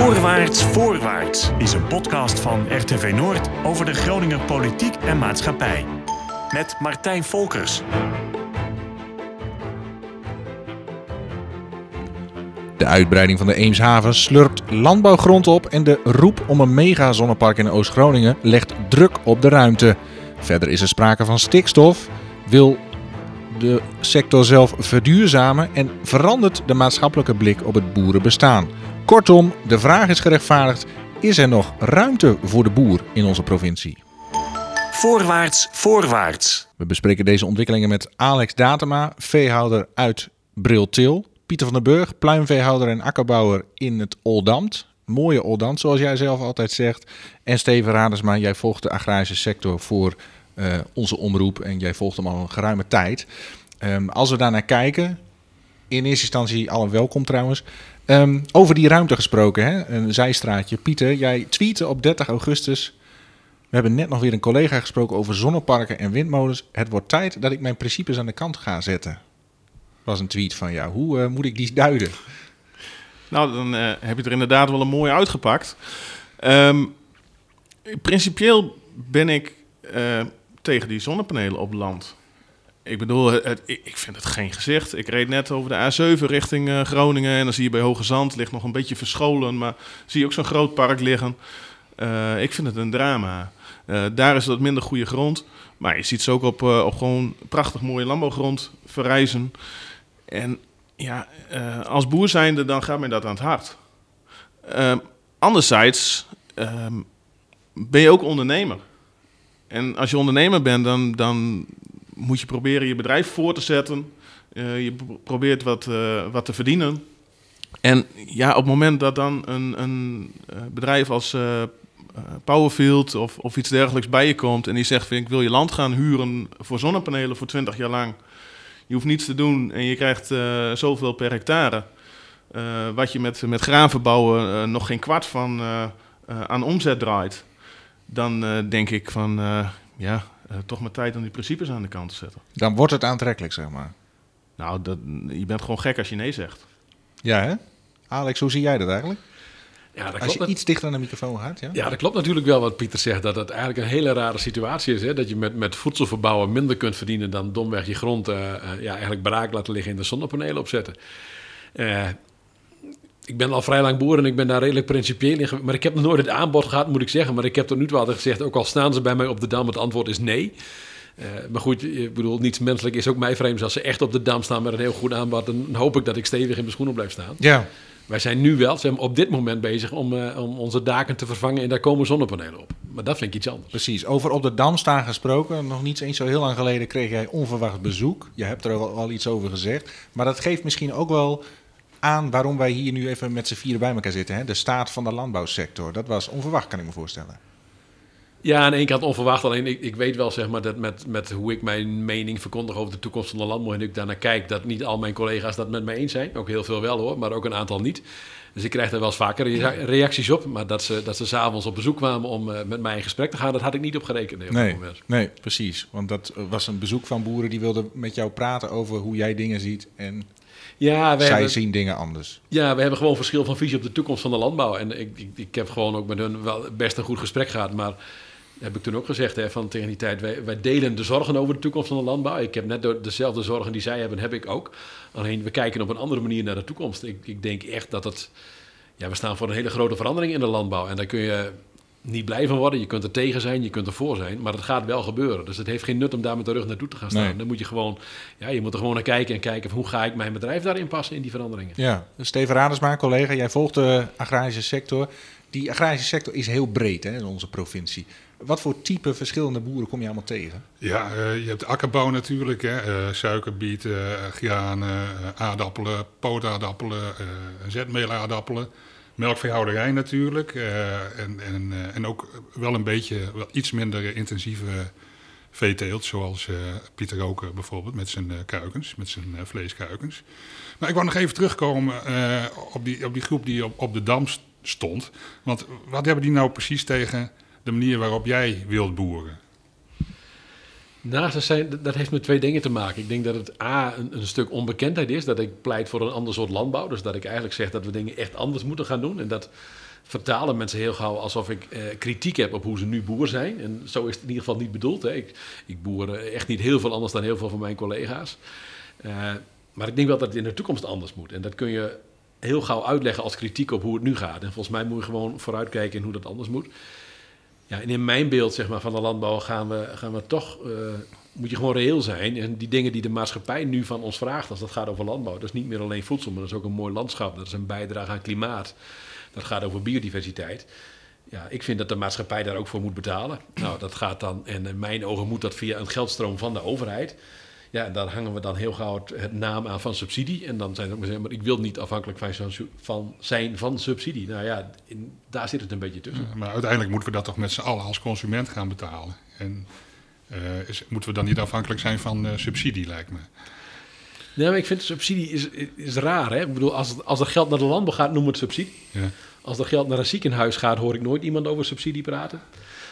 Voorwaarts, voorwaarts is een podcast van RTV Noord over de Groninger politiek en maatschappij. Met Martijn Volkers. De uitbreiding van de Eemshaven slurpt landbouwgrond op en de roep om een megazonnepark in Oost-Groningen legt druk op de ruimte. Verder is er sprake van stikstof, wil de sector zelf verduurzamen en verandert de maatschappelijke blik op het boerenbestaan. Kortom, de vraag is gerechtvaardigd: is er nog ruimte voor de boer in onze provincie? Voorwaarts, voorwaarts. We bespreken deze ontwikkelingen met Alex Datema, veehouder uit Briltil. Pieter van den Burg, pluimveehouder en akkerbouwer in het Oldamt. Mooie Oldamt, zoals jij zelf altijd zegt. En Steven Radersma, jij volgt de agrarische sector voor uh, onze omroep en jij volgt hem al een geruime tijd. Um, als we daarnaar kijken, in eerste instantie allen welkom trouwens. Um, over die ruimte gesproken, hè? een zijstraatje. Pieter, jij tweette op 30 augustus. We hebben net nog weer een collega gesproken over zonneparken en windmolens. Het wordt tijd dat ik mijn principes aan de kant ga zetten. Was een tweet van jou. Hoe uh, moet ik die duiden? Nou, dan uh, heb je er inderdaad wel een mooi uitgepakt. Um, principieel ben ik uh, tegen die zonnepanelen op land. Ik bedoel, het, ik vind het geen gezicht. Ik reed net over de A7 richting uh, Groningen en dan zie je bij Hoge Zand ligt nog een beetje verscholen, maar zie je ook zo'n groot park liggen. Uh, ik vind het een drama. Uh, daar is wat minder goede grond, maar je ziet ze ook op, op gewoon prachtig mooie landbouwgrond verrijzen. En ja, als boer zijnde, dan gaat mij dat aan het hart. anderzijds ehm, ben je ook ondernemer. En als je ondernemer bent, dan, dan moet je proberen je bedrijf voor te zetten. Uh, je probeert wat, uh, wat te verdienen. En ja, op het moment dat dan een, een uh, bedrijf als Powerfield of, of iets dergelijks bij je komt en die zegt: van, Ik wil je land gaan huren voor zonnepanelen voor 20 jaar lang. Je hoeft niets te doen en je krijgt zoveel per hectare. wat je met, met gravenbouwen nog geen kwart van aan omzet draait dan denk ik van ja, uh, toch maar tijd om die principes aan de kant te zetten. Dan wordt het aantrekkelijk, zeg maar. Nou, dat, je bent gewoon gek als je nee zegt. Ja, hè? Alex, hoe zie jij dat eigenlijk? Ja, dat Als je iets dichter aan de microfoon gaat, ja? Ja, dat klopt natuurlijk wel wat Pieter zegt. Dat het eigenlijk een hele rare situatie is. Hè? Dat je met, met voedselverbouwen minder kunt verdienen dan domweg je grond uh, uh, ja, eigenlijk braak laten liggen en de zonnepanelen opzetten. Uh, ik ben al vrij lang boer en ik ben daar redelijk principieel in. Maar ik heb nog nooit het aanbod gehad, moet ik zeggen. Maar ik heb tot nu toe altijd gezegd, ook al staan ze bij mij op de dam, het antwoord is nee. Uh, maar goed, ik bedoel, niets menselijk is ook mij vreemd. Als ze echt op de dam staan met een heel goed aanbod, dan hoop ik dat ik stevig in mijn schoenen blijf staan. Ja. Wij zijn nu wel, zijn op dit moment bezig om, uh, om onze daken te vervangen en daar komen zonnepanelen op. Maar dat vind ik iets anders. Precies. Over op de dam staan gesproken. Nog niet eens zo heel lang geleden kreeg jij onverwacht bezoek. Je hebt er al, al iets over gezegd. Maar dat geeft misschien ook wel aan waarom wij hier nu even met z'n vieren bij elkaar zitten. Hè? De staat van de landbouwsector. Dat was onverwacht, kan ik me voorstellen. Ja, aan één kant onverwacht. Alleen ik, ik weet wel zeg maar, dat met, met hoe ik mijn mening verkondig over de toekomst van de landbouw en ik daarnaar kijk, dat niet al mijn collega's dat met mij eens zijn. Ook heel veel wel hoor, maar ook een aantal niet. Dus ik krijg er wel eens vaker reacties op. Maar dat ze, dat ze s'avonds op bezoek kwamen om uh, met mij in gesprek te gaan, dat had ik niet op gerekend. Nee, nee, precies. Want dat was een bezoek van boeren die wilden met jou praten over hoe jij dingen ziet. En ja, we zij hebben, zien dingen anders. Ja, we hebben gewoon verschil van visie op de toekomst van de landbouw. En ik, ik, ik heb gewoon ook met hun wel best een goed gesprek gehad. Maar heb ik toen ook gezegd, hè, van tegen die tijd, wij, wij, delen de zorgen over de toekomst van de landbouw. Ik heb net dezelfde zorgen die zij hebben, heb ik ook. Alleen we kijken op een andere manier naar de toekomst. Ik, ik denk echt dat het, ja, we staan voor een hele grote verandering in de landbouw. En daar kun je niet blij van worden. Je kunt er tegen zijn, je kunt er voor zijn, maar het gaat wel gebeuren. Dus het heeft geen nut om daar met de rug naartoe te gaan staan. Nee. Dan moet je gewoon, ja, je moet er gewoon naar kijken en kijken hoe ga ik mijn bedrijf daarin passen in die veranderingen. Ja, Steven Radersma, collega, jij volgt de agrarische sector. Die agrarische sector is heel breed hè, in onze provincie. Wat voor type verschillende boeren kom je allemaal tegen? Ja, uh, je hebt akkerbouw natuurlijk, hè, uh, suikerbieten, uh, granen, aardappelen, pootaardappelen, zetmeelaardappelen melkveehouderij natuurlijk. Uh, en, en, uh, en ook wel een beetje, iets minder intensieve veeteelt. Zoals uh, Pieter Roker bijvoorbeeld met zijn kuikens, met zijn vleeskuikens. Maar ik wou nog even terugkomen op, die, op die groep die op, op de dam stond. Want wat hebben die nou precies tegen de manier waarop jij wilt boeren? Dat, zijn, dat heeft met twee dingen te maken. Ik denk dat het A, een, stuk onbekendheid is. Dat ik pleit voor een ander soort landbouw. Dus dat ik eigenlijk zeg dat we dingen echt anders moeten gaan doen. En dat vertalen mensen heel gauw alsof ik eh, kritiek heb op hoe ze nu boer zijn. En zo is het in ieder geval niet bedoeld. Hè. Ik, ik boer echt niet heel veel anders dan heel veel van mijn collega's. Uh, maar ik denk wel dat het in de toekomst anders moet. En dat kun je heel gauw uitleggen als kritiek op hoe het nu gaat. En volgens mij moet je gewoon vooruitkijken in hoe dat anders moet. Ja, in mijn beeld zeg maar, van de landbouw gaan we, gaan we toch, uh, moet je gewoon reëel zijn. En die dingen die de maatschappij nu van ons vraagt, als dat gaat over landbouw, dat is niet meer alleen voedsel, maar dat is ook een mooi landschap. Dat is een bijdrage aan klimaat. Dat gaat over biodiversiteit. Ja, ik vind dat de maatschappij daar ook voor moet betalen. Nou, dat gaat dan, en in mijn ogen moet dat via een geldstroom van de overheid. Ja, daar hangen we dan heel gauw het, naam aan van subsidie. En dan zijn ze ook zeggen, maar ik wil niet afhankelijk van, van zijn van subsidie. Nou ja, in, daar zit het een beetje tussen. maar uiteindelijk moeten we dat toch met z'n allen als consument gaan betalen. En uh, is, moeten we dan niet afhankelijk zijn van uh, subsidie, lijkt me. Nee, maar ik vind subsidie is, is raar. Hè? Ik bedoel, als, als er geld naar de landbouw gaat, noem het subsidie. Ja. Als er geld naar een ziekenhuis gaat, hoor ik nooit iemand over subsidie praten.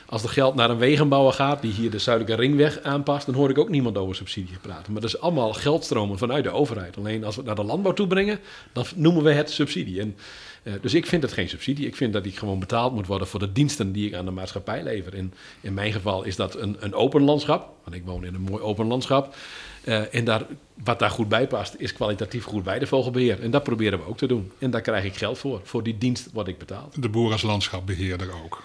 Als er geld naar een wegenbouwer gaat die hier de Zuidelijke Ringweg aanpast, dan hoor ik ook niemand over subsidie praten. Maar dat is allemaal geldstromen vanuit de overheid. Alleen als we het naar de landbouw toe brengen, dan noemen we het subsidie. En, uh, dus ik vind het geen subsidie. Ik vind dat ik gewoon betaald moet worden voor de diensten die ik aan de maatschappij lever. En in mijn geval is dat een, een open landschap, want ik woon in een mooi open landschap. Uh, en daar, wat daar goed bij past, is kwalitatief goed bij de vogelbeheer. En dat proberen we ook te doen. En daar krijg ik geld voor. Voor die dienst wat ik betaal. De boer als landschapbeheerder ook.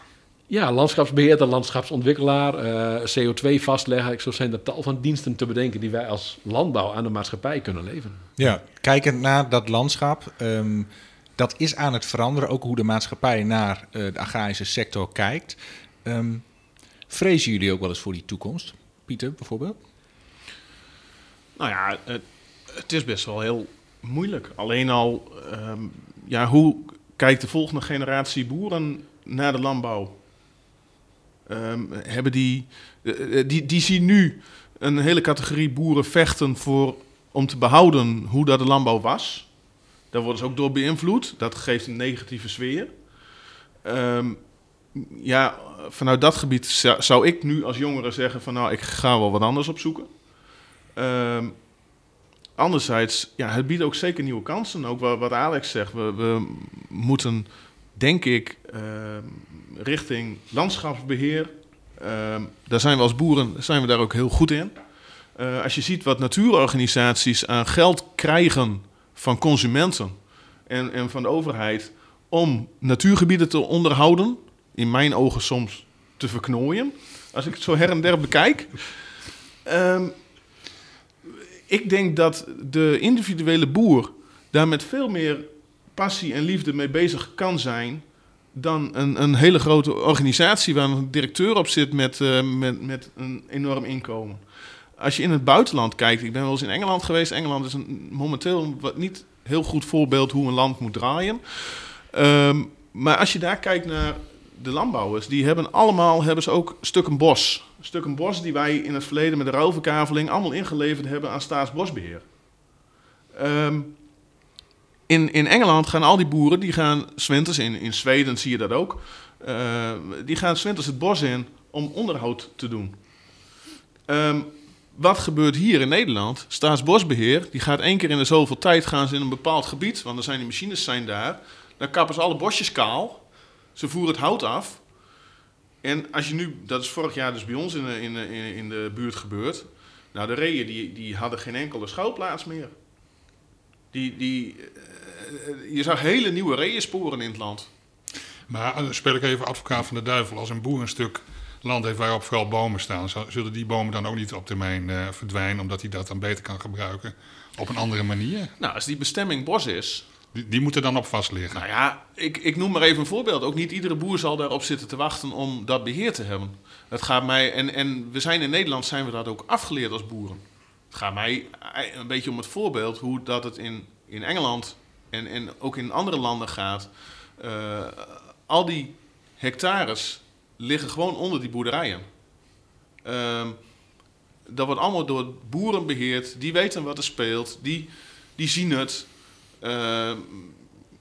Ja, landschapsbeheerder, landschapsontwikkelaar, uh, CO2 vastleggen. Zo zijn er tal van diensten te bedenken die wij als landbouw aan de maatschappij kunnen leveren. Ja, kijkend naar dat landschap, um, dat is aan het veranderen. Ook hoe de maatschappij naar uh, de agrarische sector kijkt. Um, vrezen jullie ook wel eens voor die toekomst? Pieter, bijvoorbeeld? Nou ja, het, het is best wel heel moeilijk. Alleen al, um, ja, hoe kijkt de volgende generatie boeren naar de landbouw? Um, hebben die, uh, die, die zien nu een hele categorie boeren vechten voor, om te behouden hoe dat de landbouw was. Daar worden ze ook door beïnvloed. Dat geeft een negatieve sfeer. Um, ja, vanuit dat gebied zou, zou ik nu als jongere zeggen van nou, ik ga wel wat anders opzoeken. Um, anderzijds, ja, het biedt ook zeker nieuwe kansen. Ook wat, Alex zegt, we, we moeten, denk ik, uh, richting landschapsbeheer. Uh, daar zijn we als boeren zijn we daar ook heel goed in. Uh, als je ziet wat natuurorganisaties aan geld krijgen van consumenten en, en van de overheid om natuurgebieden te onderhouden, in mijn ogen soms te verknooien, als ik het zo her en der bekijk. Um, ik denk dat de individuele boer daar met veel meer passie en liefde mee bezig kan zijn dan een, een hele grote organisatie waar een directeur op zit met, uh, met, met een enorm inkomen. Als je in het buitenland kijkt, ik ben wel eens in Engeland geweest. Engeland is een, momenteel wat niet heel goed voorbeeld hoe een land moet draaien. Um, maar als je daar kijkt naar de landbouwers, die hebben allemaal hebben ze ook stukken bos. Stukken bos die wij in het verleden met de ruilverkaveling allemaal ingeleverd hebben aan staatsbosbeheer. Um, in, in Engeland gaan al die boeren, die gaan zwinters, in, in Zweden zie je dat ook, uh, die gaan zwinters het bos in om onderhoud te doen. Um, wat gebeurt hier in Nederland? Staatsbosbeheer, die gaat één keer in de zoveel tijd gaan ze in een bepaald gebied, want er zijn die machines zijn daar. Dan kappen ze alle bosjes kaal. Ze voeren het hout af. En als je nu, dat is vorig jaar dus bij ons in de, in de, in de buurt gebeurd. Nou, de reeën die, die hadden geen enkele schuilplaats meer. Die, die, uh, je zag hele nieuwe reeënsporen in het land. Maar dan speel ik even advocaat van de duivel. Als een boer een stuk land heeft waarop vooral bomen staan, zullen die bomen dan ook niet op termijn uh, verdwijnen, omdat hij dat dan beter kan gebruiken op een andere manier? Nou, als die bestemming bos is, die, moeten dan op vast liggen. Nou ja, ik, ik noem maar even een voorbeeld. Ook niet iedere boer zal daarop zitten te wachten om dat beheer te hebben. Het gaat mij, en, en we zijn in Nederland zijn we dat ook afgeleerd als boeren. Het gaat mij een beetje om het voorbeeld hoe dat het in, in Engeland en, en ook in andere landen gaat. Uh, al die hectares liggen gewoon onder die boerderijen. Uh, dat wordt allemaal door boeren beheerd. Die weten wat er speelt. Die, die zien het. Uh,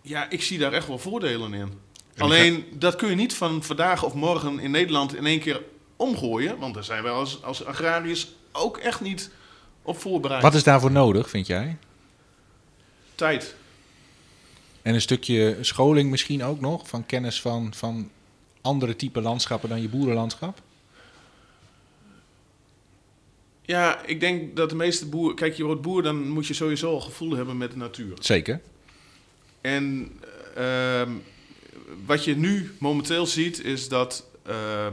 ja, ik zie daar echt wel voordelen in. Alleen dat kun je niet van vandaag of morgen in Nederland in één keer omgooien. Want daar zijn wij als, als agrariërs ook echt niet op voorbereid. Wat is daarvoor nodig, vind jij? Tijd. En een stukje scholing misschien ook nog, van kennis van, van andere type landschappen dan je boerenlandschap? Ja, ik denk dat de meeste boeren... Kijk, je wordt boer, dan moet je sowieso al gevoel hebben met de natuur. Zeker. En ehm, wat je nu momenteel ziet, is dat eh,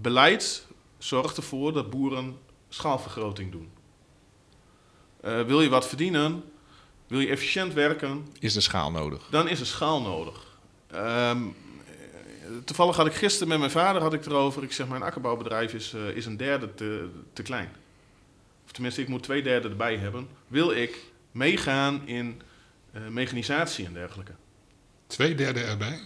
beleid zorgt ervoor dat boeren schaalvergroting doen. Eh, wil je wat verdienen, wil je efficiënt werken, Is de schaal nodig? dan is er schaal nodig. Ehm, toevallig had ik gisteren met mijn vader had ik erover. Ik zeg, mijn akkerbouwbedrijf is, eh, is een derde te, te klein. Of tenminste, ik moet twee derde erbij hebben. Wil ik meegaan in eh, mechanisatie en dergelijke? Twee derde erbij.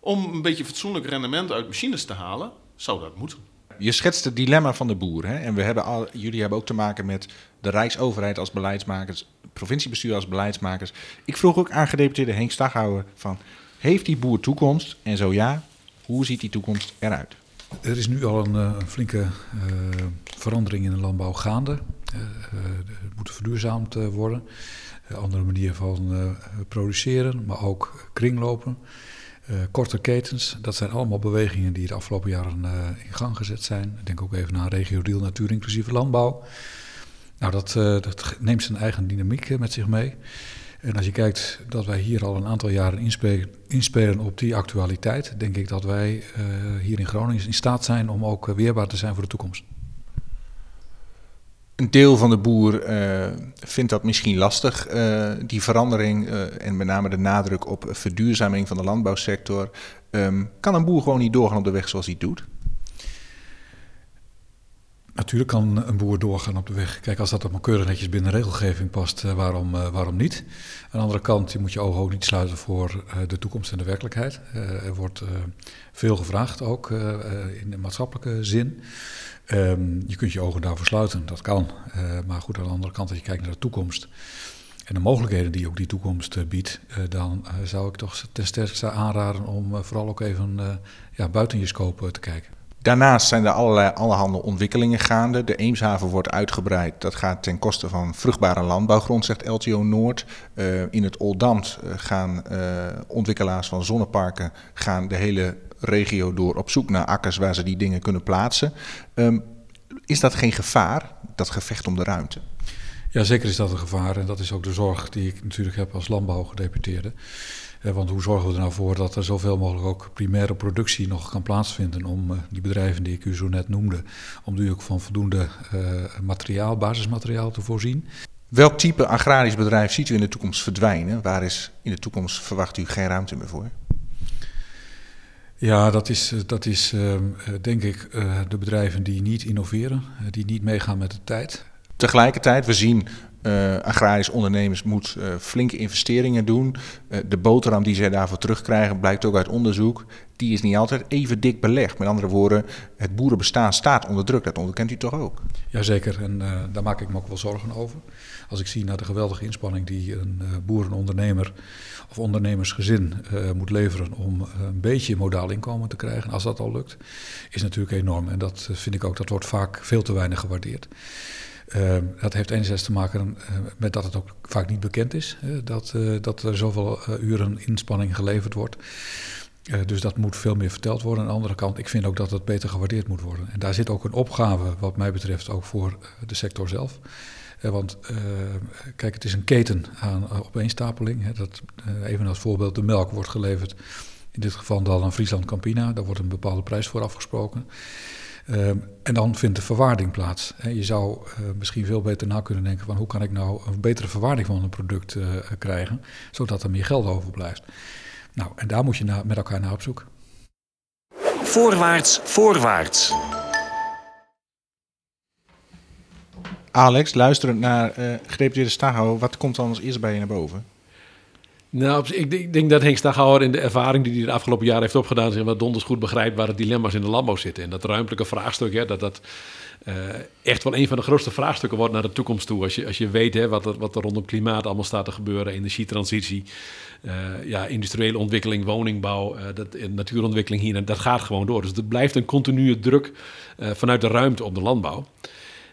Om een beetje fatsoenlijk rendement uit machines te halen, zou dat moeten. Je schetst het dilemma van de boer. Hè? En we hebben al, jullie hebben ook te maken met de Rijksoverheid als beleidsmakers, het provinciebestuur als beleidsmakers. Ik vroeg ook aan gedeputeerde Henk Staghouwer van, heeft die boer toekomst? En zo ja, hoe ziet die toekomst eruit? Er is nu al een, eh, flinke eh, verandering in de landbouw gaande. Eh, het moet verduurzaamd worden. Andere manier van produceren, maar ook kringlopen. Korte ketens, dat zijn allemaal bewegingen die de afgelopen jaren in gang gezet zijn. Denk ook even naar regio deal natuur inclusieve landbouw. Nou, dat, dat neemt zijn eigen dynamiek met zich mee. En als je kijkt dat wij hier al een aantal jaren inspelen, inspelen op die actualiteit, denk ik dat wij eh, hier in Groningen in staat zijn om ook weerbaar te zijn voor de toekomst. Een deel van de boer eh, vindt dat misschien lastig, eh, die verandering en met name de nadruk op verduurzaming van de landbouwsector. Ehm, kan een boer gewoon niet doorgaan op de weg zoals hij doet? Natuurlijk kan een boer doorgaan op de weg. Kijk, als dat allemaal keurig netjes binnen regelgeving past, eh, waarom, eh, waarom niet? Aan de andere kant, je moet je ogen ook niet sluiten voor eh, de toekomst en de werkelijkheid. Er wordt veel gevraagd, ook in de maatschappelijke zin. Ehm, je kunt je ogen daarvoor sluiten, dat kan. Maar goed, aan de andere kant, als je kijkt naar de toekomst en de mogelijkheden die ook die toekomst biedt, dan zou ik toch ten sterkste aanraden om vooral ook even ja, buiten je scope te kijken. Daarnaast zijn er allerlei allerhande ontwikkelingen gaande. De Eemshaven wordt uitgebreid. Dat gaat ten koste van vruchtbare landbouwgrond, zegt LTO Noord. Eh, in het Oldamt eh, gaan eh, ontwikkelaars van zonneparken gaan de hele regio door op zoek naar akkers waar ze die dingen kunnen plaatsen. Ehm, is dat geen gevaar, dat gevecht om de ruimte? Ja, zeker is dat een gevaar. En dat is ook de zorg die ik natuurlijk heb als landbouwgedeputeerde. Eh, want hoe zorgen we er nou voor dat er zoveel mogelijk ook primaire productie nog kan plaatsvinden om eh, die bedrijven die ik u zo net noemde, om die ook van voldoende eh, materiaal, basismateriaal te voorzien. Welk type agrarisch bedrijf ziet u in de toekomst verdwijnen? Waar is in de toekomst verwacht u geen ruimte meer voor? Ja, dat is, dat is eh, eh, denk ik de bedrijven die niet innoveren, die niet meegaan met de tijd. Tegelijkertijd, we zien eh agrarisch ondernemers moet eh, flinke investeringen doen. Eh, de boterham die zij daarvoor terugkrijgen, blijkt ook uit onderzoek, die is niet altijd even dik belegd. Met andere woorden, het boerenbestaan staat onder druk. Dat onderkent u toch ook? Jazeker, en daar maak ik me ook wel zorgen over. Als ik zie naar de geweldige inspanning die een uh, boerenondernemer of ondernemersgezin uh, moet leveren om uh, een beetje modaal inkomen te krijgen, als dat al lukt, is natuurlijk enorm. En dat vind ik ook, dat wordt vaak veel te weinig gewaardeerd. Uh, dat heeft enerzijds te maken uh, met dat het ook vaak niet bekend is, dat, dat er zoveel uren inspanning geleverd wordt. Dus dat moet veel meer verteld worden. Aan de andere kant, ik vind ook dat het beter gewaardeerd moet worden. En daar zit ook een opgave, wat mij betreft, ook voor de sector zelf. Want kijk, het is een keten aan opeenstapeling. Hè, dat, even als voorbeeld, de melk wordt geleverd. In dit geval dan aan Friesland Campina. Daar wordt een bepaalde prijs voor afgesproken. En dan vindt de verwaarding plaats. Hè, je zou uh, misschien veel beter na kunnen denken van hoe kan ik nou een betere verwaarding van een product uh, krijgen, zodat er meer geld overblijft. Nou, en daar moet je na, met elkaar naar op zoek. Voorwaarts, voorwaarts. Alex, luisterend naar uh, gedeputeerde Staghouwer, wat komt dan als eerste bij je naar boven? Nou, ik, denk dat Henk Staghouwer in de ervaring die hij de afgelopen jaren heeft opgedaan, zeg maar, donders goed begrijpt waar de dilemma's in de landbouw zitten. En dat ruimtelijke vraagstuk, hè, dat dat uh, echt wel een van de grootste vraagstukken wordt naar de toekomst toe. Als je, als je weet hè, wat, er, wat er rondom klimaat allemaal staat te gebeuren, energietransitie, uh, ja, industriële ontwikkeling, woningbouw, uh, dat, natuurontwikkeling hier, en dat gaat gewoon door. Dus er blijft een continue druk vanuit de ruimte op de landbouw.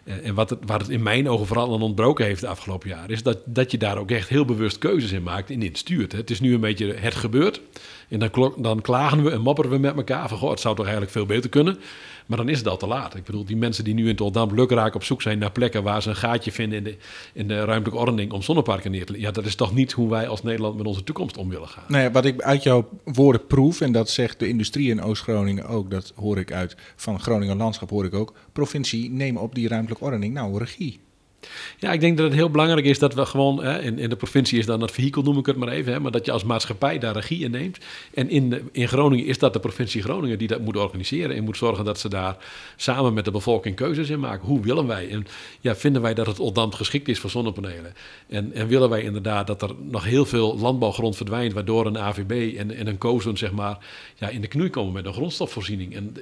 En wat het, in mijn ogen vooral aan ontbroken heeft de afgelopen jaren, is dat, dat je daar ook echt heel bewust keuzes in maakt en in stuurt. Het is nu een beetje het gebeurt. En dan, dan klagen we en mopperen we met elkaar van, goh, het zou toch eigenlijk veel beter kunnen. Maar dan is het al te laat. Ik bedoel, die mensen die nu in Toldam lukraak op zoek zijn naar plekken waar ze een gaatje vinden in de, in de ruimtelijke ordening om zonneparken neer te leggen. Ja, dat is toch niet hoe wij als Nederland met onze toekomst om willen gaan. Nee, wat ik uit jouw woorden proef, en dat zegt de industrie in Oost-Groningen ook, dat hoor ik uit van Groningen Landschap, hoor ik ook. Provincie, neem op die ruimtelijke ordening nou regie. Ja, ik denk dat het heel belangrijk is dat we gewoon, hè, in, in de provincie is dan dat vehikel, noem ik het maar even, hè, maar dat je als maatschappij daar regie in neemt. En in, in Groningen is dat de provincie Groningen die dat moet organiseren en moet zorgen dat ze daar samen met de bevolking keuzes in maken. Hoe willen wij? En ja, vinden wij dat het Oldambt geschikt is voor zonnepanelen? En, en willen wij inderdaad dat er nog heel veel landbouwgrond verdwijnt, waardoor een AVB en, en een COZON zeg maar, ja, in de knoei komen met een grondstofvoorziening? En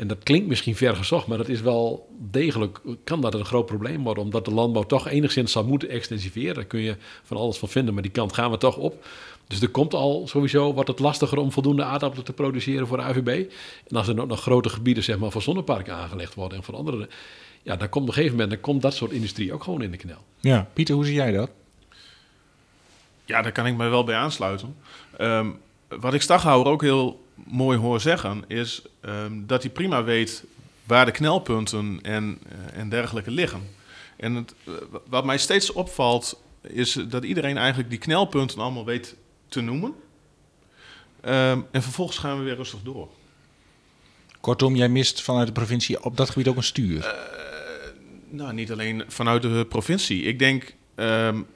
en dat klinkt misschien ver gezocht, maar dat is wel degelijk, kan dat een groot probleem worden, omdat de landbouw toch enigszins zal moeten extensiveren. Daar kun je van alles van vinden, maar die kant gaan we toch op. Dus er komt al sowieso, wordt het lastiger om voldoende aardappelen te produceren voor de AVB. En als er ook nog grote gebieden zeg maar, voor zonneparken aangelegd worden en voor andere, ja, dan komt op een gegeven moment dan komt dat soort industrie ook gewoon in de knel. Ja, Pieter, hoe zie jij dat? Ja, daar kan ik me wel bij aansluiten. Um, wat ik Staghouwer ook heel mooi hoor zeggen, is um, dat hij prima weet waar de knelpunten en, uh, en dergelijke liggen. En het, uh, wat mij steeds opvalt, is dat iedereen eigenlijk die knelpunten allemaal weet te noemen. Um, en vervolgens gaan we weer rustig door. Kortom, jij mist vanuit de provincie op dat gebied ook een stuur? Uh, nou, niet alleen vanuit de provincie. Ik denk um,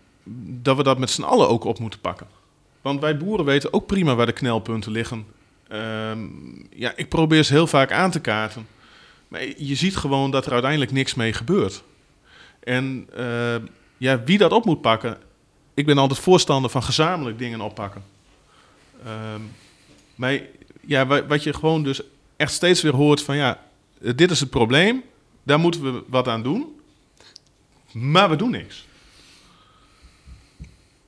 dat we dat met z'n allen ook op moeten pakken. Want wij boeren weten ook prima waar de knelpunten liggen. Um, ja, ik probeer ze heel vaak aan te kaarten. Maar je ziet gewoon dat er uiteindelijk niks mee gebeurt. En uh, ja, wie dat op moet pakken. Ik ben altijd voorstander van gezamenlijk dingen oppakken. Um, maar ja, wat je gewoon dus echt steeds weer hoort van ja, dit is het probleem. Daar moeten we wat aan doen. Maar we doen niks.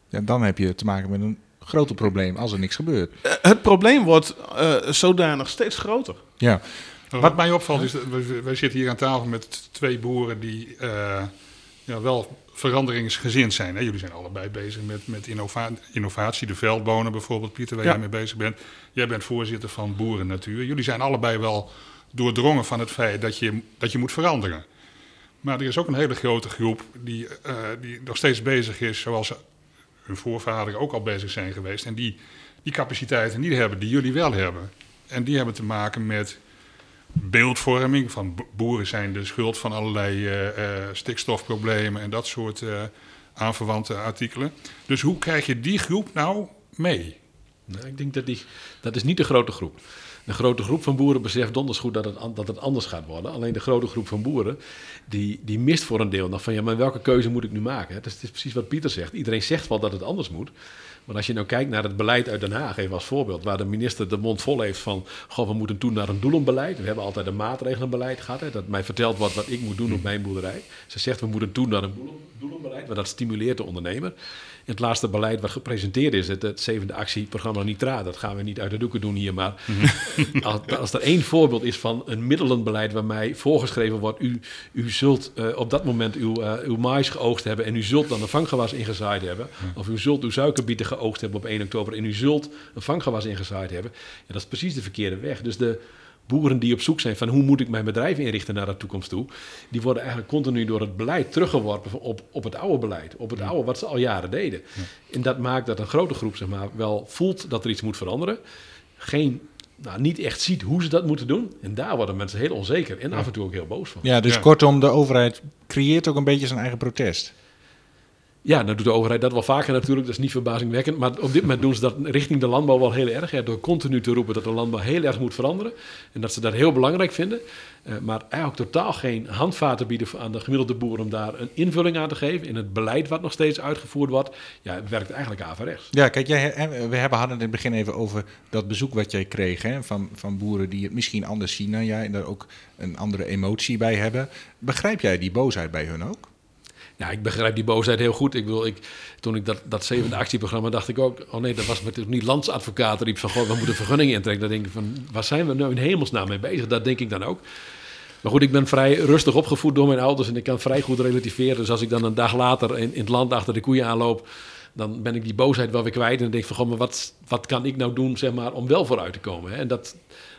Ja, dan heb je te maken met een groter probleem als er niks gebeurt. Uh, het probleem wordt uh, zodanig steeds groter. Ja. Wat mij opvalt is, dat wij zitten hier aan tafel met twee boeren die uh, ja, wel veranderingsgezind zijn. Hè? Jullie zijn allebei bezig met, met innova innovatie, de veldbonen bijvoorbeeld, Pieter, waar ja. jij mee bezig bent. Jij bent voorzitter van Boeren Natuur. Jullie zijn allebei wel doordrongen van het feit dat je, dat je moet veranderen. Maar er is ook een hele grote groep die, uh, die nog steeds bezig is, zoals hun voorvaderen ook al bezig zijn geweest. En die die capaciteiten niet hebben die jullie wel hebben. En die hebben te maken met beeldvorming. Van boeren zijn de schuld van allerlei uh, uh, stikstofproblemen en dat soort uh, aanverwante artikelen. Dus hoe krijg je die groep nou mee? Nou, ik denk dat die, dat is niet de grote groep. De grote groep van boeren beseft donders goed dat het, dat het anders gaat worden. Alleen de grote groep van boeren, die, die mist voor een deel nog van... ja, maar welke keuze moet ik nu maken? Het is precies wat Pieter zegt. Iedereen zegt wel dat het anders moet. Maar als je nou kijkt naar het beleid uit Den Haag, even als voorbeeld, waar de minister de mond vol heeft van, goh, we moeten toen naar een doelenbeleid. We hebben altijd een maatregelenbeleid gehad, hè, dat mij vertelt wordt wat ik moet doen op mijn boerderij. Ze zegt, we moeten toen naar een doelenbeleid, maar dat stimuleert de ondernemer het laatste beleid wat gepresenteerd is, het, het zevende actieprogramma Nitra, dat gaan we niet uit de doeken doen hier, maar mhm. als, als, er één voorbeeld is van een middelenbeleid waarmee voorgeschreven wordt, u, u zult uh, op dat moment uw, uh, uw mais geoogst hebben en u zult dan een vanggewas ingezaaid hebben, of u zult uw suikerbieten geoogst hebben op 1 oktober en u zult een vanggewas ingezaaid hebben, ja, dat is precies de verkeerde weg. Dus de, boeren die op zoek zijn van hoe moet ik mijn bedrijf inrichten naar de toekomst toe, die worden eigenlijk continu door het beleid teruggeworpen op, op het oude beleid, op het oude wat ze al jaren deden. En dat maakt dat een grote groep zeg maar, wel voelt dat er iets moet veranderen, geen, nou, niet echt ziet hoe ze dat moeten doen. En daar worden mensen heel onzeker en af en toe ook heel boos van. Ja, dus kortom, de overheid creëert ook een beetje zijn eigen protest. Ja, dan doet de overheid dat wel vaker natuurlijk. Dat is niet verbazingwekkend. Maar op dit moment doen ze dat richting de landbouw wel heel erg. Door continu te roepen dat de landbouw heel erg moet veranderen. En dat ze dat heel belangrijk vinden. Uh, maar eigenlijk totaal geen handvaten bieden aan de gemiddelde boer om daar een invulling aan te geven. In het beleid wat nog steeds uitgevoerd wordt. Ja, het werkt eigenlijk averechts. Ja, kijk, jij, we hebben hadden in het begin even over dat bezoek wat jij kreeg. Hè, van, van boeren die het misschien anders zien dan jij. En daar ook een andere emotie bij hebben. Begrijp jij die boosheid bij hun ook? Ja, ik begrijp die boosheid heel goed. Ik bedoel, ik, toen ik dat, dat zevende actieprogramma dacht ik ook... oh nee, dat was niet landsadvocaat riep van... goh, we moeten vergunningen intrekken. Dan denk ik van, waar zijn we nou in hemelsnaam mee bezig? Dat denk ik dan ook. Maar goed, ik ben vrij rustig opgevoed door mijn ouders... en ik kan vrij goed relativeren. Dus als ik dan een dag later in, in het land achter de koeien aanloop... dan ben ik die boosheid wel weer kwijt. En dan denk ik van, goh, maar wat, wat kan ik nou doen zeg maar, om wel vooruit te komen? Hè? En dat,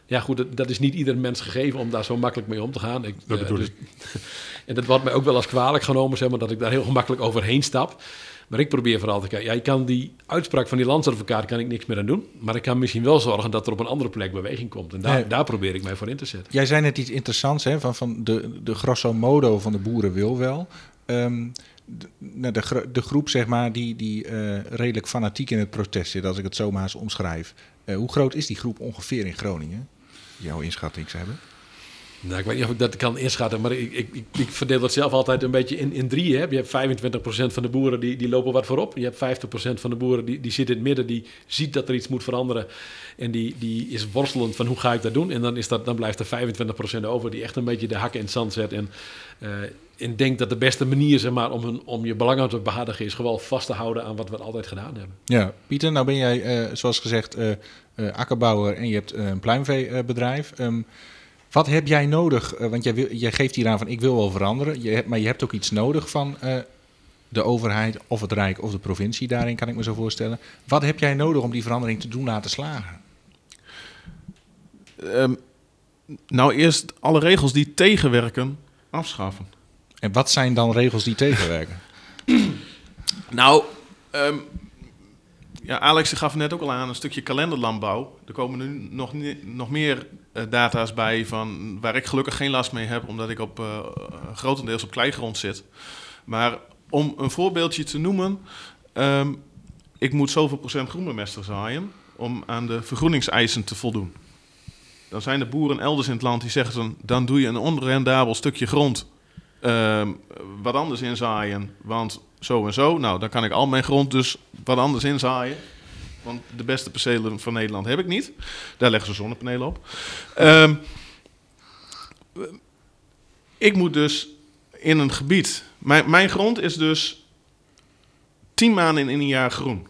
ja, goed, dat, dat, is niet ieder mens gegeven om daar zo makkelijk mee om te gaan. Ik, dat bedoel dus, ik. en dat wordt mij ook wel als kwalijk genomen, zeg maar, dat ik daar heel gemakkelijk overheen stap. Maar ik probeer vooral te kijken. Ja, je kan die uitspraak van die landsadvocaat kan ik niks meer aan doen. Maar ik kan misschien wel zorgen dat er op een andere plek beweging komt. En daar, daar probeer ik mij voor in te zetten. Jij zei net iets interessants, hè, van, van de, de grosso modo van de boeren wil wel. Um, de, de, de, groep, zeg maar, die, die uh, redelijk fanatiek in het protest zit, als ik het zo maar eens omschrijf. Uh, hoe groot is die groep ongeveer in Groningen? Jouw inschatting hebben? Nou, ik weet niet of ik dat kan inschatten, maar ik, ik, ik verdeel dat zelf altijd een beetje in, in drieën. Je hebt 25% van de boeren die, die lopen wat voorop. Je hebt 50% van de boeren die, die zit in het midden, die ziet dat er iets moet veranderen. En die, die is worstelend van hoe ga ik dat doen. En dan, is dat, dan blijft er 25% over die echt een beetje de hakken in het zand zet. En, uh, en denkt dat de beste manier zeg maar, om, hun, om je belangen te behartigen is gewoon vast te houden aan wat we altijd gedaan hebben. Ja, Pieter, nou ben jij uh, zoals gezegd uh, akkerbouwer en je hebt een pluimveebedrijf. Um, wat heb jij nodig? want jij, wil, jij geeft hier aan van ik wil wel veranderen, je hebt, maar je hebt ook iets nodig van de overheid of het Rijk of de provincie daarin, kan ik me zo voorstellen. Wat heb jij nodig om die verandering te doen laten slagen? Um, nou, eerst alle regels die tegenwerken afschaffen. En wat zijn dan regels die tegenwerken? nou, um, ja, Alex gaf net ook al aan een stukje kalenderlandbouw. Er komen nu nog, nog meer uh, data's bij van, waar ik gelukkig geen last mee heb, omdat ik op, uh, grotendeels op kleigrond zit. Maar om een voorbeeldje te noemen, um, ik moet zoveel procent groenbemester zaaien om aan de vergroeningseisen te voldoen. Dan zijn de boeren elders in het land die zeggen dan doe je een onrendabel stukje grond uh, wat anders inzaaien, want zo en zo. Nou, dan kan ik al mijn grond dus wat anders inzaaien. Want de beste percelen van Nederland heb ik niet. Daar leggen ze zonnepanelen op. Um, ik moet dus in een gebied. Mijn, mijn grond is dus tien maanden in een jaar groen.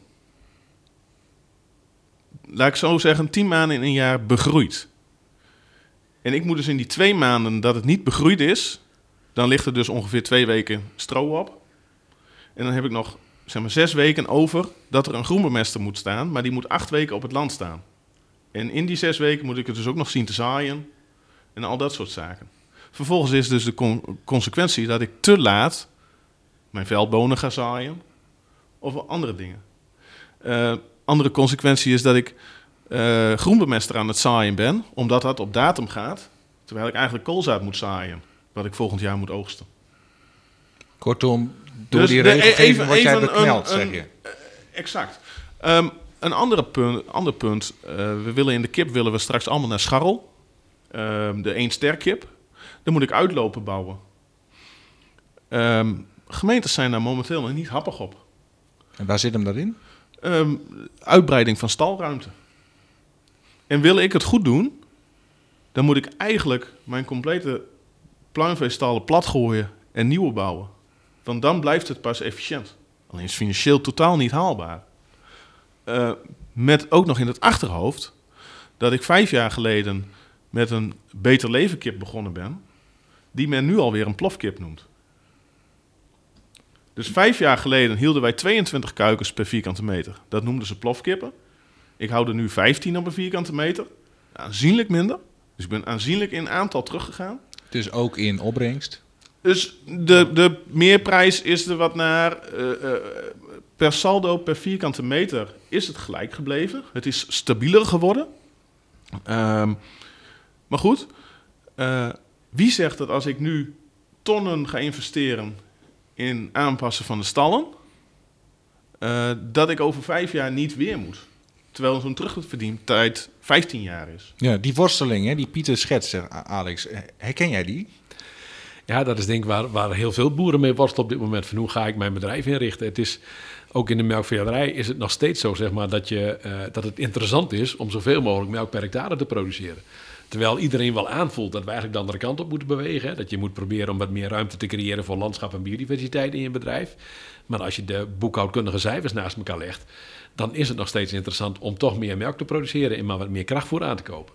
Laat ik zo zeggen, tien maanden in een jaar begroeid. En ik moet dus in die twee maanden dat het niet begroeid is, dan ligt er dus ongeveer twee weken stro op. En dan heb ik nog zeg maar, zes weken over dat er een groenbemester moet staan, maar die moet acht weken op het land staan. En in die zes weken moet ik het dus ook nog zien te zaaien en al dat soort zaken. Vervolgens is dus de consequentie dat ik te laat mijn veldbonen ga zaaien of andere dingen. Uh, andere consequentie is dat ik uh, groenbemester aan het zaaien ben, omdat dat op datum gaat, terwijl ik eigenlijk koolzaad moet zaaien wat ik volgend jaar moet oogsten. Kortom, door dus die regelgeving wordt jij bekneld, zeg je. Uh, exact. Um, een andere punt, ander punt. Uh, we willen in de kip willen we straks allemaal naar scharrel. Um, de één ster kip. Dan moet ik uitlopen bouwen. Um, gemeentes zijn daar momenteel nog niet happig op. En waar zit hem dat in? uitbreiding van stalruimte. En wil ik het goed doen, dan moet ik eigenlijk mijn complete pluimveestallen platgooien en nieuwe bouwen. Want dan blijft het pas efficiënt. Alleen is financieel totaal niet haalbaar. Uh, met ook nog in het achterhoofd dat ik vijf jaar geleden met een beter leven kip begonnen ben, die men nu alweer een plofkip noemt. Dus vijf jaar geleden hielden wij 22 kuikens per vierkante meter. Dat noemden ze plofkippen. Ik hou er nu 15 op een vierkante meter. Aanzienlijk minder. Dus ik ben aanzienlijk in aantal teruggegaan. Dus ook in opbrengst? Dus de, de meerprijs is er wat naar. Uh, uh, per saldo, per vierkante meter is het gelijk gebleven. Het is stabieler geworden. Um, maar goed, uh, wie zegt dat als ik nu tonnen ga investeren in aanpassen van de stallen, eh, dat ik over vijf jaar niet weer moet. Terwijl zo'n terugverdientijd 15 jaar is. Ja, die worsteling hè, die Pieter schetst, zegt A- Alex, herken jij die? Ja, dat is denk ik waar, waar heel veel boeren mee worstelen op dit moment. Van hoe ga ik mijn bedrijf inrichten? Het is, ook in de melkveehouderij is het nog steeds zo zeg maar, dat, je, eh, dat het interessant is om zoveel mogelijk melk per hectare te produceren. Terwijl iedereen wel aanvoelt dat we eigenlijk de andere kant op moeten bewegen. Dat je moet proberen om wat meer ruimte te creëren voor landschap en biodiversiteit in je bedrijf. Maar als je de boekhoudkundige cijfers naast elkaar legt, dan is het nog steeds interessant om toch meer melk te produceren en maar wat meer krachtvoer aan te kopen.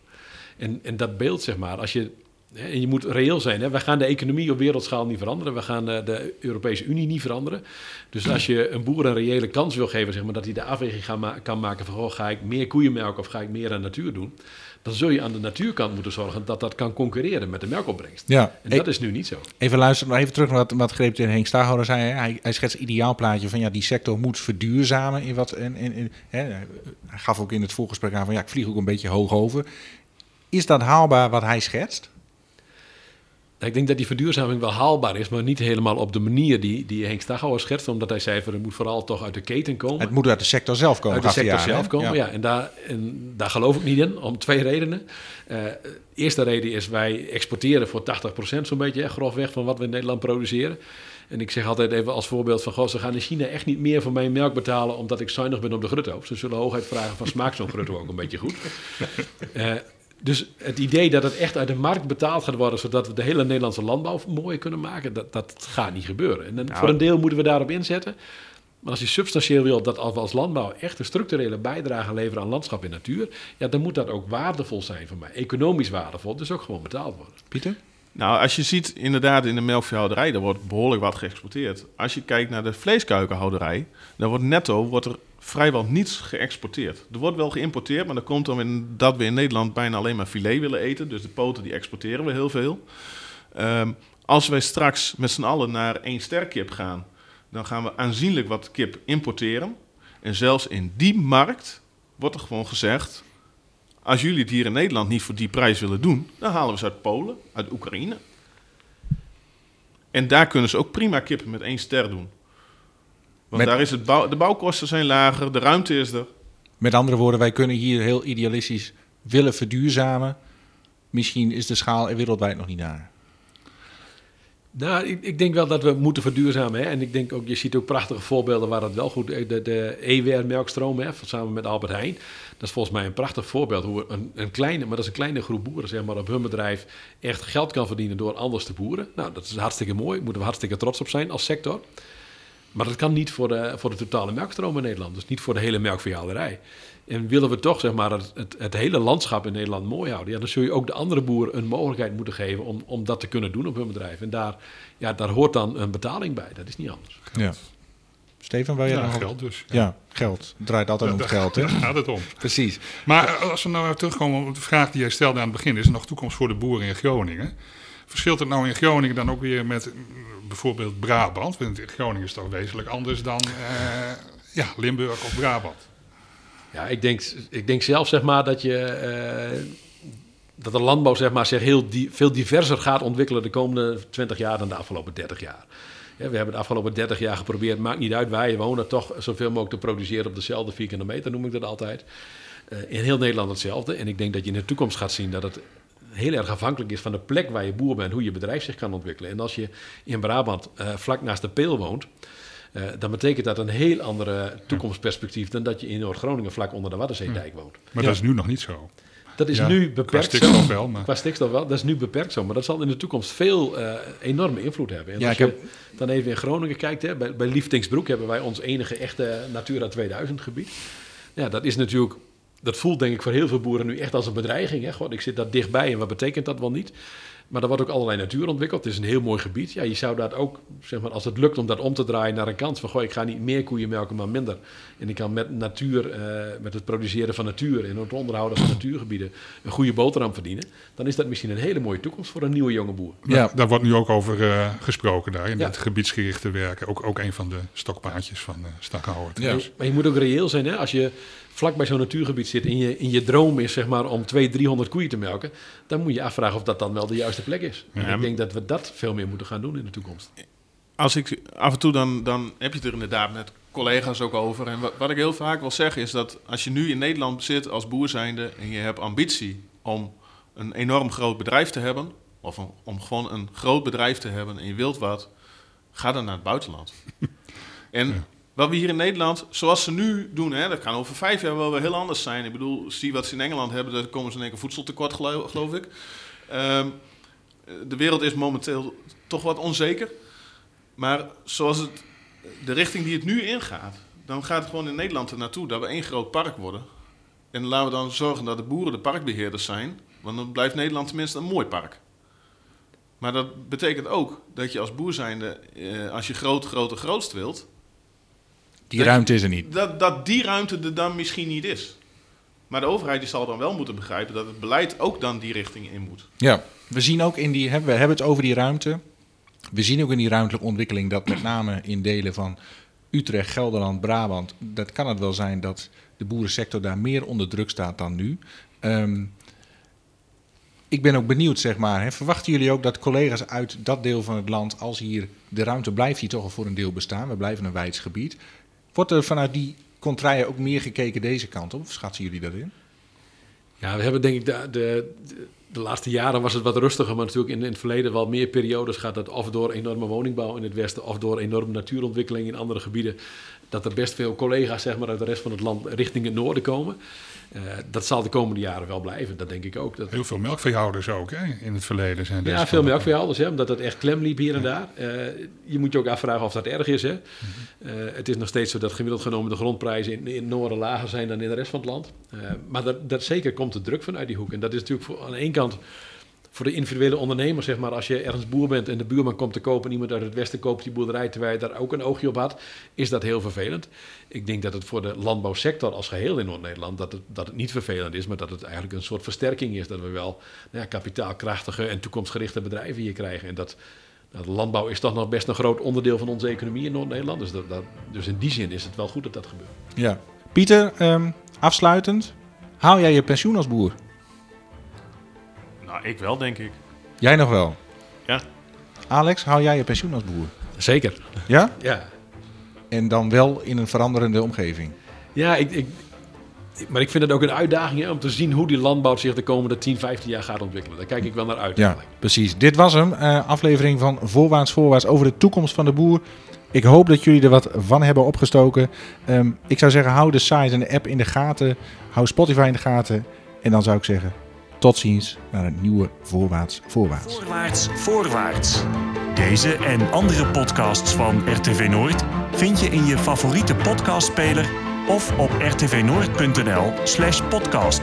En, en dat beeld, zeg maar, als je. En je moet reëel zijn. Hè? We gaan de economie op wereldschaal niet veranderen. We gaan eh, de Europese Unie niet veranderen. Dus als je een boer een reële kans wil geven, zeg maar, dat hij de afweging kan maken van: goh, ga ik meer koeienmelk of ga ik meer aan natuur doen? Dan zul je aan de natuurkant moeten zorgen dat dat kan concurreren met de melkopbrengst. Ja, En dat is nu niet zo. Even luisteren, nog even terug naar wat, wat Greep en Henk Staaghouder zei. Hè. Hij, hij schetst een ideaal plaatje van ja, die sector moet verduurzamen. In wat, en, en, en, hè. Hij gaf ook in het voorgesprek aan van ja, ik vlieg ook een beetje hoog over. Is dat haalbaar wat hij schetst? Ik denk dat die verduurzaming wel haalbaar is, maar niet helemaal op de manier die, die Henk Staghouwer schetst. Omdat hij zei van het moet vooral toch uit de keten komen. Het moet uit de sector zelf komen. uit de sector zelf komen. Ja. en, daar, en daar geloof ik niet in, om twee redenen. Eh eerste reden is, wij exporteren voor 80% zo'n beetje, hè, grofweg, van wat we in Nederland produceren. En ik zeg altijd even als voorbeeld van, goh, ze gaan in China echt niet meer voor mijn melk betalen omdat ik zuinig ben op de grutto. Ze zullen hooguit vragen van, smaakt zo'n grutto ook een beetje goed? Eh, dus het idee dat het echt uit de markt betaald gaat worden, zodat we de hele Nederlandse landbouw mooier kunnen maken, dat, dat gaat niet gebeuren. En dan, voor een deel moeten we daarop inzetten. Maar als je substantieel wilt dat we als landbouw echt een structurele bijdrage leveren aan landschap en natuur, ja, dan moet dat ook waardevol zijn voor mij. Economisch waardevol, dus ook gewoon betaald worden. Pieter? Nou, als je ziet inderdaad in de melkveehouderij, daar wordt behoorlijk wat geëxporteerd. Als je kijkt naar de vleeskuikenhouderij, dan wordt netto wordt er vrijwel niets geëxporteerd. Er wordt wel geïmporteerd, maar dan komt dan in dat we in Nederland bijna alleen maar filet willen eten. Dus de poten die exporteren we heel veel. Ehm, als wij straks met z'n allen naar één ster kip gaan, dan gaan we aanzienlijk wat kip importeren. En zelfs in die markt wordt er gewoon gezegd: als jullie het hier in Nederland niet voor die prijs willen doen, dan halen we ze uit Polen, uit Oekraïne. En daar kunnen ze ook prima kippen met één ster doen. Want Met- daar is het bouw, de bouwkosten zijn lager, de ruimte is er. Met andere woorden, wij kunnen hier heel idealistisch willen verduurzamen. Misschien is de schaal er wereldwijd nog niet daar. Nou, ik, ik denk wel dat we moeten verduurzamen. Hè? En ik denk ook, je ziet ook prachtige voorbeelden waar dat wel goed... De, de EWR melkstroom, samen met Albert Heijn. Dat is volgens mij een prachtig voorbeeld hoe een, een kleine... Maar dat is een kleine groep boeren, zeg maar, op hun bedrijf... echt geld kan verdienen door anders te boeren. Nou, dat is hartstikke mooi. Daar moeten we hartstikke trots op zijn als sector. Maar dat kan niet voor de, voor de totale melkstroom in Nederland. Dus niet voor de hele melkveehouderij. En willen we toch zeg maar, het, het, het hele landschap in Nederland mooi houden... Ja, dan zul je ook de andere boeren een mogelijkheid moeten geven... om, om dat te kunnen doen op hun bedrijf. En daar, ja, daar hoort dan een betaling bij. Dat is niet anders. Ja. Steven, wil je Ja, geld dus. Ja, geld. Het draait altijd om het geld, hè? Daar gaat het om. Precies. Maar eh, als we nou even terugkomen op de vraag die jij stelde aan het begin, is er nog toekomst voor de boeren in Groningen? Verschilt het nou in Groningen dan ook weer met mm, bijvoorbeeld Brabant? Want in Groningen is toch wezenlijk anders dan eh, ja, Limburg of Brabant. Ja, ik denk, ik denk zelf zeg maar, dat, je, eh, dat de landbouw zeg maar, zich heel veel diverser gaat ontwikkelen de komende 20 jaar dan de afgelopen 30 jaar. Ja, we hebben de afgelopen 30 jaar geprobeerd, maakt niet uit waar je woont, toch zoveel mogelijk te produceren op dezelfde vierkante meter, noem ik dat altijd. Eh, in heel Nederland hetzelfde. En ik denk dat je in de toekomst gaat zien dat het heel erg afhankelijk is van de plek waar je boer bent, hoe je bedrijf zich kan ontwikkelen. En als je in Brabant eh, vlak naast de Peel woont, eh, dan betekent dat een heel andere toekomstperspectief dan dat je in Noord-Groningen vlak onder de Waddenzeedijk woont. Maar dat is nu nog niet zo. Dat is Ja, nu Qua beperkt stikstof zo. wel, maar Qua stikstof wel, dat is nu beperkt zo. Maar dat zal in de toekomst veel eh, enorme invloed hebben. En Ja, als ik je dan even in Groningen kijkt, hè, bij, bij Lieftingsbroek hebben wij ons enige echte Natura 2000 gebied. Ja, dat is natuurlijk, dat voelt denk ik voor heel veel boeren nu echt als een bedreiging. Hè? God, ik zit daar dichtbij en wat betekent dat wel niet? Maar er wordt ook allerlei natuur ontwikkeld. Het is een heel mooi gebied. Ja, je zou dat ook, zeg maar, als het lukt om dat om te draaien naar een kant van... Goh, ik ga niet meer koeien melken, maar minder. En ik kan met natuur, eh, met het produceren van natuur... en het onderhouden van natuurgebieden een goede boterham verdienen... dan is dat misschien een hele mooie toekomst voor een nieuwe jonge boer. Ja, daar wordt nu ook over eh, gesproken daar in Ja. het gebiedsgerichte werken. Ook, ook een van de stokpaardjes van uh, Stakhouwer. Ja. Maar je moet ook reëel zijn, hè? als je vlak bij zo'n natuurgebied zit... en je, in je droom is zeg maar, om 200, 300 koeien te melken... dan moet je afvragen of dat dan wel de juiste plek is. En ik denk dat we dat veel meer moeten gaan doen in de toekomst. Als ik af en toe dan, dan heb je het er inderdaad met collega's ook over. En wat, wat ik heel vaak wil zeggen is dat als je nu in Nederland zit als boer zijnde en je hebt ambitie om een enorm groot bedrijf te hebben, of een- om gewoon een groot bedrijf te hebben en je wilt wat, ga dan naar het buitenland. en wat we hier in Nederland, zoals ze nu doen, hè, dat kan over vijf jaar wel weer heel anders zijn. Ik bedoel, zie wat ze in Engeland hebben, daar komen ze in één keer voedseltekort, geloof, ik. Ehm, de wereld is momenteel toch wat onzeker. Maar zoals de richting die het nu ingaat, dan gaat het gewoon in Nederland er naartoe dat we één groot park worden. En laten we dan zorgen dat de boeren de parkbeheerders zijn, want dan blijft Nederland tenminste een mooi park. Maar dat betekent ook dat je als boer zijnde, eh, als je groot, groot, grootst wilt, Die Dat- ruimte is er niet. dat, dat die ruimte er dan misschien niet is. Maar de overheid die zal dan wel moeten begrijpen dat het beleid ook dan die richting in moet. Ja, we zien ook in die, we hebben het over die ruimte. We zien ook in die ruimtelijke ontwikkeling dat met name in delen van Utrecht, Gelderland, Brabant, dat kan het wel zijn dat de boerensector daar meer onder druk staat dan nu. Ehm, ik ben ook benieuwd, zeg maar. Hè, verwachten jullie ook dat collega's uit dat deel van het land, als hier de ruimte blijft hier toch al voor een deel bestaan, we blijven een wijds gebied, wordt er vanuit die contraien ook meer gekeken deze kant op? Of schatsen jullie dat in? Ja, we hebben denk ik de, de laatste jaren was het wat rustiger, maar natuurlijk in, in het verleden wel meer periodes gaat dat of door enorme woningbouw in het westen of door enorme natuurontwikkeling in andere gebieden, dat er best veel collega's zeg maar, uit de rest van het land richting het noorden komen. Eh, dat zal de komende jaren wel blijven, dat denk ik ook. Dat, Heel veel melkveehouders ook hè, in het verleden zijn. ja, veel melkveehouders, hè, omdat het echt klem liep hier en daar. Eh, je moet je ook afvragen of dat erg is. Hè. Eh, het is nog steeds zo dat gemiddeld genomen de grondprijzen in, in het noorden lager zijn dan in de rest van het land. Maar dat, dat zeker komt de druk vanuit die hoek. En dat is natuurlijk voor, aan de ene kant voor de individuele ondernemer, zeg maar, als je ergens boer bent en de buurman komt te kopen en iemand uit het westen koopt die boerderij terwijl je daar ook een oogje op had, is dat heel vervelend. Ik denk dat het voor de landbouwsector als geheel in Noord-Nederland, dat het, dat het niet vervelend is, maar dat het eigenlijk een soort versterking is. Dat we wel nou ja, kapitaalkrachtige en toekomstgerichte bedrijven hier krijgen. En dat, nou, landbouw is toch nog best een groot onderdeel van onze economie in Noord-Nederland. Dus, dus in die zin is het wel goed dat dat gebeurt. Ja. Pieter, ehm, afsluitend. Haal jij je pensioen als boer? Nou, ik wel, denk ik. Jij nog wel? Ja. Alex, haal jij je pensioen als boer? Zeker. Ja? Ja, En dan wel in een veranderende omgeving. ja ik, ik, maar ik vind het ook een uitdaging hè, om te zien hoe die landbouw zich de komende 10, 15 jaar gaat ontwikkelen. Daar kijk ik wel naar uit. Ja, eigenlijk. precies. Dit was hem. eh, aflevering van Voorwaarts Voorwaarts over de toekomst van de boer. Ik hoop dat jullie er wat van hebben opgestoken. Ehm, ik zou zeggen, hou de site en de app in de gaten. Hou Spotify in de gaten. En dan zou ik zeggen, tot ziens naar een nieuwe Voorwaarts Voorwaarts. Voorwaarts, voorwaarts. Deze en andere podcasts van RTV Noord vind je in je favoriete podcastspeler of op rtvnoord.nl slash podcast.